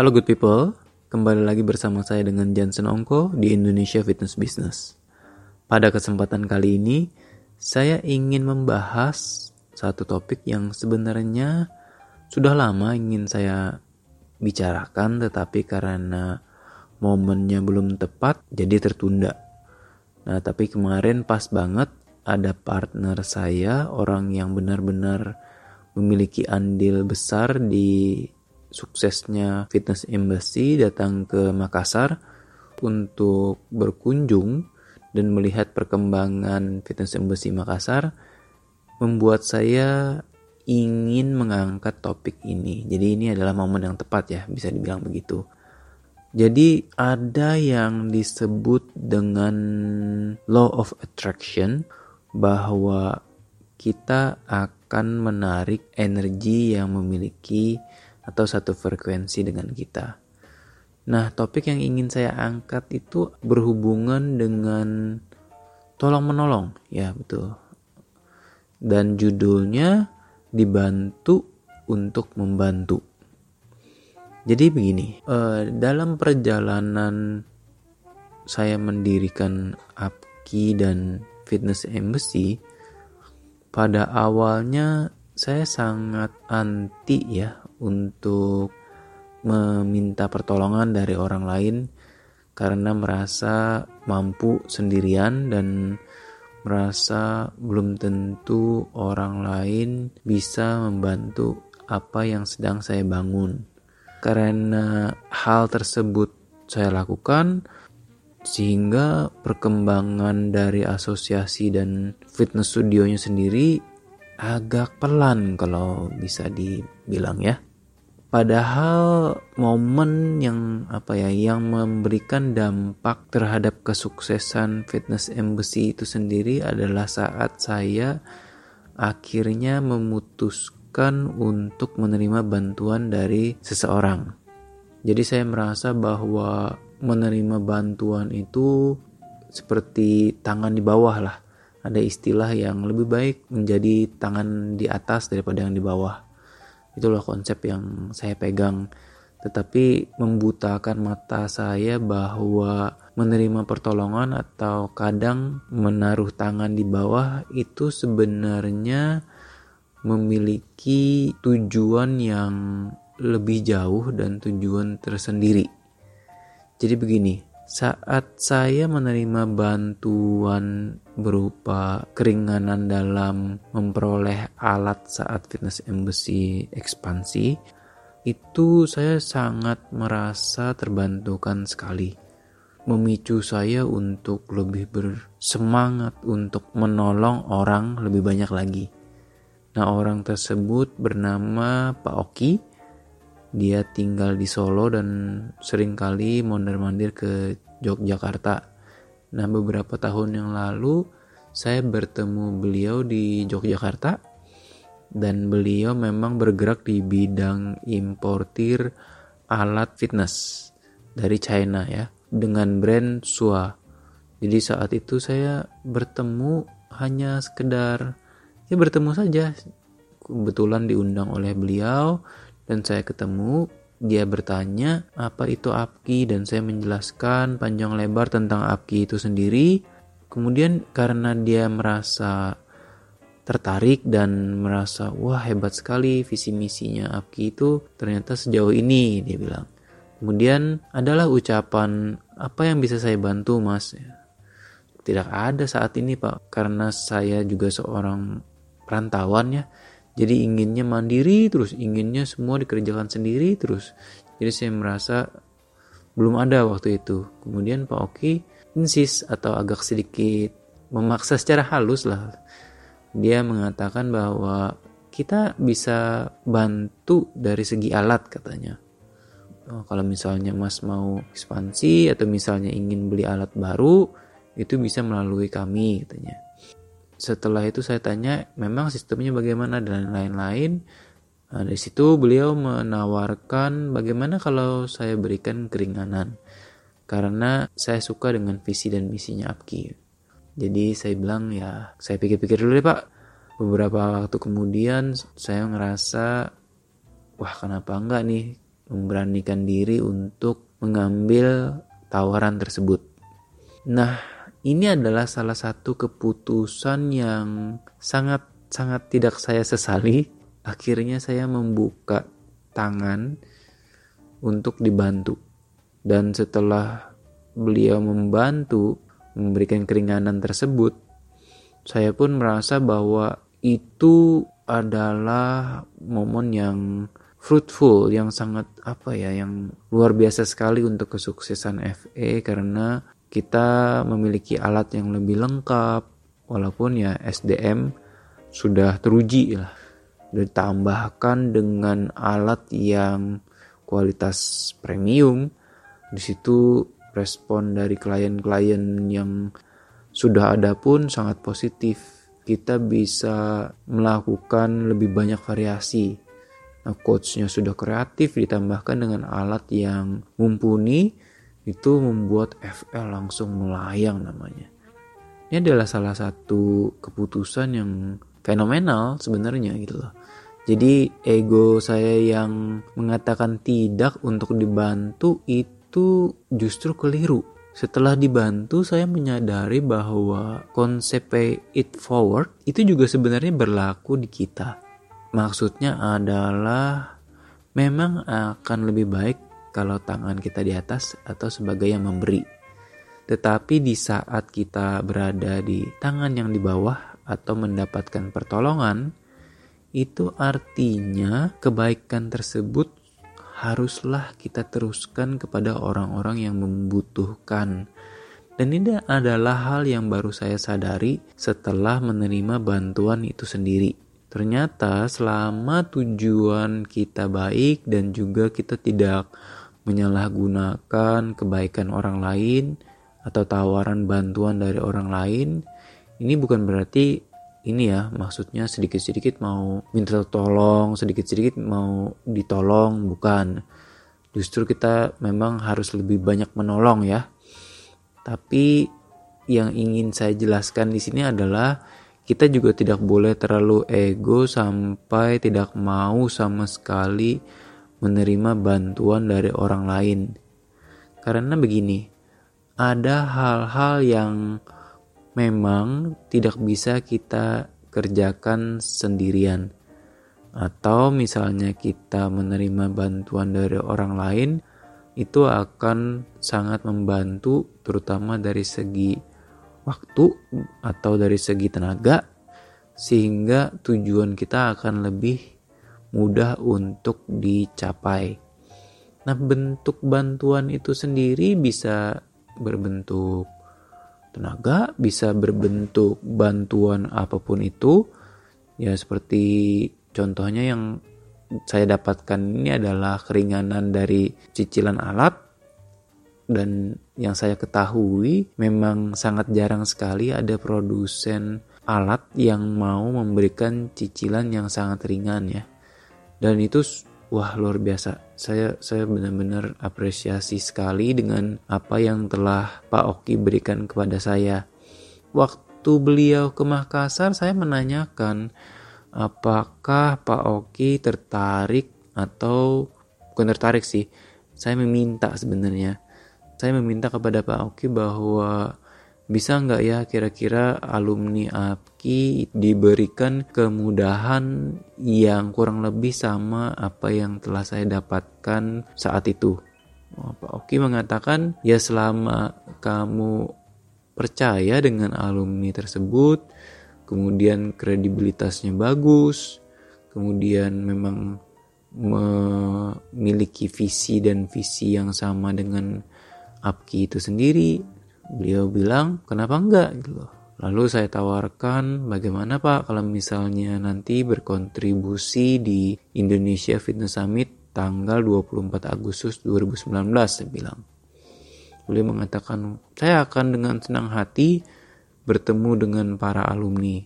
Halo good people, kembali lagi bersama saya dengan Jansen Ongko di Indonesia Fitness Business. Pada kesempatan kali ini, saya ingin membahas satu topik yang sebenarnya sudah lama ingin saya bicarakan tetapi karena momennya belum tepat jadi tertunda. Nah, tapi kemarin pas banget ada partner saya, orang yang benar-benar memiliki andil besar di suksesnya Fitness Embassy datang ke Makassar untuk berkunjung dan melihat perkembangan Fitness Embassy Makassar membuat saya ingin mengangkat topik ini. Jadi ini adalah momen yang tepat ya, bisa dibilang begitu. Jadi ada yang disebut dengan law of attraction bahwa kita akan menarik energi yang memiliki atau satu frekuensi dengan kita. Nah, topik yang ingin saya angkat itu berhubungan dengan tolong menolong, ya betul. Dan judulnya dibantu untuk membantu. Jadi begini, eh, dalam perjalanan saya mendirikan Apki dan Fitness Embassy, pada awalnya saya sangat anti ya untuk meminta pertolongan dari orang lain karena merasa mampu sendirian dan merasa belum tentu orang lain bisa membantu apa yang sedang saya bangun. Karena hal tersebut saya lakukan sehingga perkembangan dari asosiasi dan fitness studionya sendiri agak pelan kalau bisa dibilang ya. Padahal momen yang apa ya yang memberikan dampak terhadap kesuksesan fitness embassy itu sendiri adalah saat saya akhirnya memutuskan untuk menerima bantuan dari seseorang. Jadi saya merasa bahwa menerima bantuan itu seperti tangan di bawah lah. Ada istilah yang lebih baik menjadi tangan di atas daripada yang di bawah Itulah konsep yang saya pegang. Tetapi membutakan mata saya bahwa menerima pertolongan atau kadang menaruh tangan di bawah itu sebenarnya memiliki tujuan yang lebih jauh dan tujuan tersendiri. Jadi begini, saat saya menerima bantuan berupa keringanan dalam memperoleh alat saat fitness embassy ekspansi, itu saya sangat merasa terbantukan sekali. Memicu saya untuk lebih bersemangat untuk menolong orang lebih banyak lagi. Nah, orang tersebut bernama Pak Oki dia tinggal di Solo dan sering kali mondar-mandir ke Yogyakarta. Nah, beberapa tahun yang lalu saya bertemu beliau di Yogyakarta dan beliau memang bergerak di bidang importir alat fitness dari China ya dengan brand Sua. Jadi saat itu saya bertemu hanya sekedar ya bertemu saja. Kebetulan diundang oleh beliau dan saya ketemu dia bertanya apa itu APKI dan saya menjelaskan panjang lebar tentang APKI itu sendiri. Kemudian karena dia merasa tertarik dan merasa wah hebat sekali visi misinya APKI itu ternyata sejauh ini dia bilang. Kemudian adalah ucapan apa yang bisa saya bantu mas tidak ada saat ini pak karena saya juga seorang perantauan ya jadi inginnya mandiri terus inginnya semua dikerjakan sendiri terus. Jadi saya merasa belum ada waktu itu. Kemudian Pak Oki insis atau agak sedikit memaksa secara halus lah. Dia mengatakan bahwa kita bisa bantu dari segi alat katanya. Oh, kalau misalnya mas mau ekspansi atau misalnya ingin beli alat baru itu bisa melalui kami katanya setelah itu saya tanya memang sistemnya bagaimana? Dan lain-lain. Nah, dari situ beliau menawarkan bagaimana kalau saya berikan keringanan? Karena saya suka dengan visi dan misinya Apki. Jadi saya bilang ya saya pikir-pikir dulu deh pak. Beberapa waktu kemudian saya ngerasa wah kenapa enggak nih memberanikan diri untuk mengambil tawaran tersebut. Nah, ini adalah salah satu keputusan yang sangat sangat tidak saya sesali. Akhirnya saya membuka tangan untuk dibantu. Dan setelah beliau membantu memberikan keringanan tersebut, saya pun merasa bahwa itu adalah momen yang fruitful yang sangat apa ya yang luar biasa sekali untuk kesuksesan FE karena kita memiliki alat yang lebih lengkap walaupun ya SDM sudah teruji lah. Ditambahkan dengan alat yang kualitas premium di situ respon dari klien-klien yang sudah ada pun sangat positif. Kita bisa melakukan lebih banyak variasi. Nah, coachnya sudah kreatif ditambahkan dengan alat yang mumpuni itu membuat FL langsung melayang namanya. Ini adalah salah satu keputusan yang fenomenal sebenarnya gitu loh. Jadi ego saya yang mengatakan tidak untuk dibantu itu justru keliru. Setelah dibantu saya menyadari bahwa konsep pay it forward itu juga sebenarnya berlaku di kita Maksudnya adalah memang akan lebih baik kalau tangan kita di atas atau sebagai yang memberi. Tetapi di saat kita berada di tangan yang di bawah atau mendapatkan pertolongan, itu artinya kebaikan tersebut haruslah kita teruskan kepada orang-orang yang membutuhkan. Dan ini adalah hal yang baru saya sadari setelah menerima bantuan itu sendiri. Ternyata selama tujuan kita baik dan juga kita tidak menyalahgunakan kebaikan orang lain atau tawaran bantuan dari orang lain, ini bukan berarti ini ya maksudnya sedikit-sedikit mau minta tolong, sedikit-sedikit mau ditolong, bukan. Justru kita memang harus lebih banyak menolong ya. Tapi yang ingin saya jelaskan di sini adalah kita juga tidak boleh terlalu ego sampai tidak mau sama sekali menerima bantuan dari orang lain. Karena begini, ada hal-hal yang memang tidak bisa kita kerjakan sendirian. Atau misalnya kita menerima bantuan dari orang lain, itu akan sangat membantu terutama dari segi waktu atau dari segi tenaga sehingga tujuan kita akan lebih mudah untuk dicapai. Nah, bentuk bantuan itu sendiri bisa berbentuk tenaga, bisa berbentuk bantuan apa pun itu. Ya, seperti contohnya yang saya dapatkan ini adalah keringanan dari cicilan alat dan yang saya ketahui memang sangat jarang sekali ada produsen alat yang mau memberikan cicilan yang sangat ringan ya dan itu wah luar biasa. Saya saya benar-benar apresiasi sekali dengan apa yang telah Pak Oki berikan kepada saya. Waktu beliau ke Makassar saya menanyakan apakah Pak Oki tertarik atau bukan tertarik sih saya meminta sebenarnya. Saya meminta kepada Pak Oki bahwa bisa nggak ya kira-kira alumni APKI diberikan kemudahan yang kurang lebih sama apa yang telah saya dapatkan saat itu. Pak Oki mengatakan ya selama kamu percaya dengan alumni tersebut, kemudian kredibilitasnya bagus, kemudian memang memiliki visi dan visi yang sama dengan Apki itu sendiri, beliau bilang kenapa enggak gitu loh. Lalu saya tawarkan bagaimana Pak kalau misalnya nanti berkontribusi di Indonesia Fitness Summit tanggal 24 Agustus 2019 saya bilang. Beliau mengatakan saya akan dengan senang hati bertemu dengan para alumni.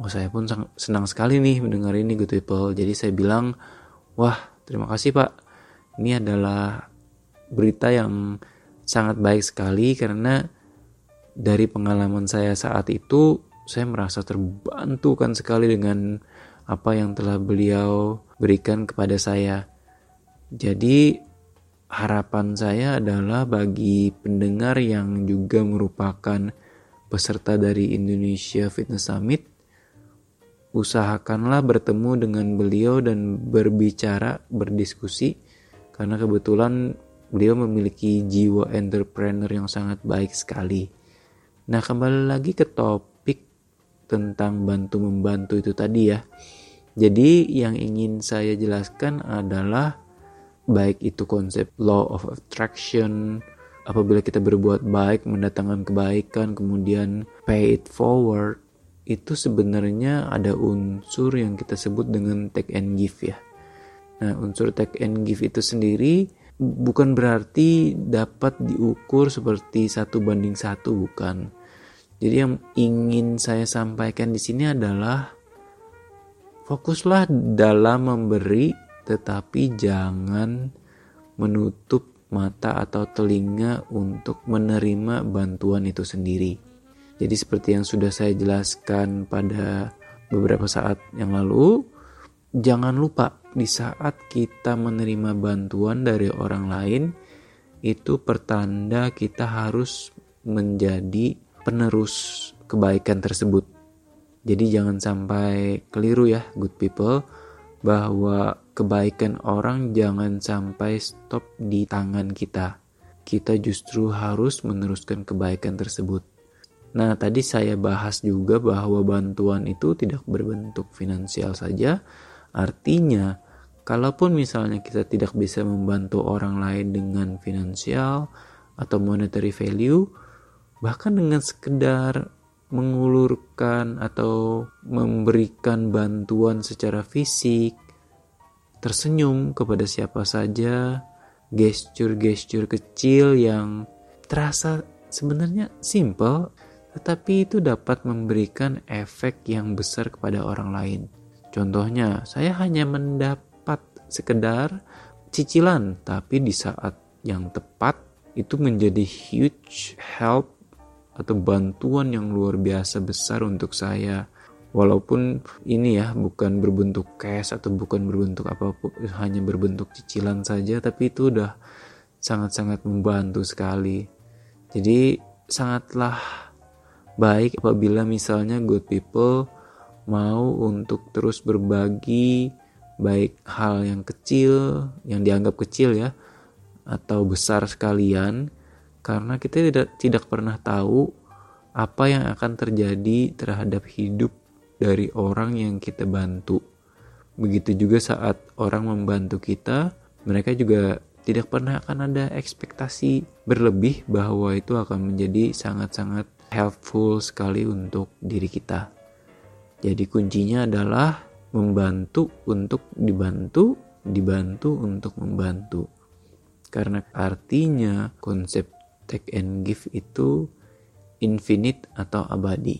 Oh saya pun senang sekali nih mendengar ini good people. Jadi saya bilang wah terima kasih Pak. Ini adalah berita yang sangat baik sekali karena dari pengalaman saya saat itu saya merasa terbantukan sekali dengan apa yang telah beliau berikan kepada saya. Jadi harapan saya adalah bagi pendengar yang juga merupakan peserta dari Indonesia Fitness Summit, usahakanlah bertemu dengan beliau dan berbicara, berdiskusi, karena kebetulan beliau memiliki jiwa entrepreneur yang sangat baik sekali. Nah, kembali lagi ke topik tentang bantu-membantu itu tadi ya. Jadi, yang ingin saya jelaskan adalah baik itu konsep law of attraction apabila kita berbuat baik mendatangkan kebaikan kemudian pay it forward itu sebenarnya ada unsur yang kita sebut dengan take and give ya nah unsur take and give itu sendiri bukan berarti dapat diukur seperti satu banding satu bukan jadi yang ingin saya sampaikan di sini adalah fokuslah dalam memberi tetapi jangan menutup mata atau telinga untuk menerima bantuan itu sendiri. Jadi seperti yang sudah saya jelaskan pada beberapa saat yang lalu, jangan lupa di saat kita menerima bantuan dari orang lain itu pertanda kita harus menjadi penerus kebaikan tersebut. Jadi jangan sampai keliru ya good people bahwa kebaikan orang jangan sampai stop di tangan kita. Kita justru harus meneruskan kebaikan tersebut. Nah, tadi saya bahas juga bahwa bantuan itu tidak berbentuk finansial saja. Artinya, kalaupun misalnya kita tidak bisa membantu orang lain dengan finansial atau monetary value, bahkan dengan sekedar mengulurkan atau memberikan bantuan secara fisik, tersenyum kepada siapa saja, gestur-gestur kecil yang terasa sebenarnya simple, tetapi itu dapat memberikan efek yang besar kepada orang lain. Contohnya, saya hanya mendapat sekedar cicilan, tapi di saat yang tepat itu menjadi huge help atau bantuan yang luar biasa besar untuk saya. Walaupun ini ya bukan berbentuk cash atau bukan berbentuk apa pun hanya berbentuk cicilan saja tapi itu udah sangat-sangat membantu sekali. Jadi sangatlah baik apabila misalnya good people mau untuk terus berbagi baik hal yang kecil yang dianggap kecil ya atau besar sekalian karena kita tidak tidak pernah tahu apa yang akan terjadi terhadap hidup dari orang yang kita bantu. Begitu juga saat orang membantu kita, mereka juga tidak pernah akan ada ekspektasi berlebih bahwa itu akan menjadi sangat-sangat helpful sekali untuk diri kita. Jadi kuncinya adalah membantu untuk dibantu, dibantu untuk membantu. Karena artinya konsep take and give itu infinite atau abadi.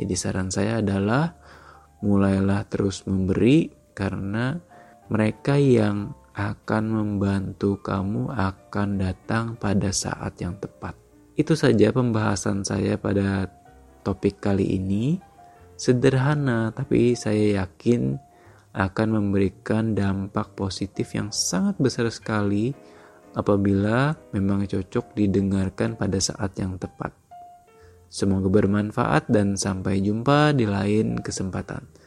Jadi saran saya adalah mulailah terus memberi karena mereka yang akan membantu kamu akan datang pada saat yang tepat. Itu saja pembahasan saya pada topik kali ini. Sederhana tapi saya yakin akan memberikan dampak positif yang sangat besar sekali apabila memang cocok didengarkan pada saat yang tepat. Semoga bermanfaat dan sampai jumpa di lain kesempatan.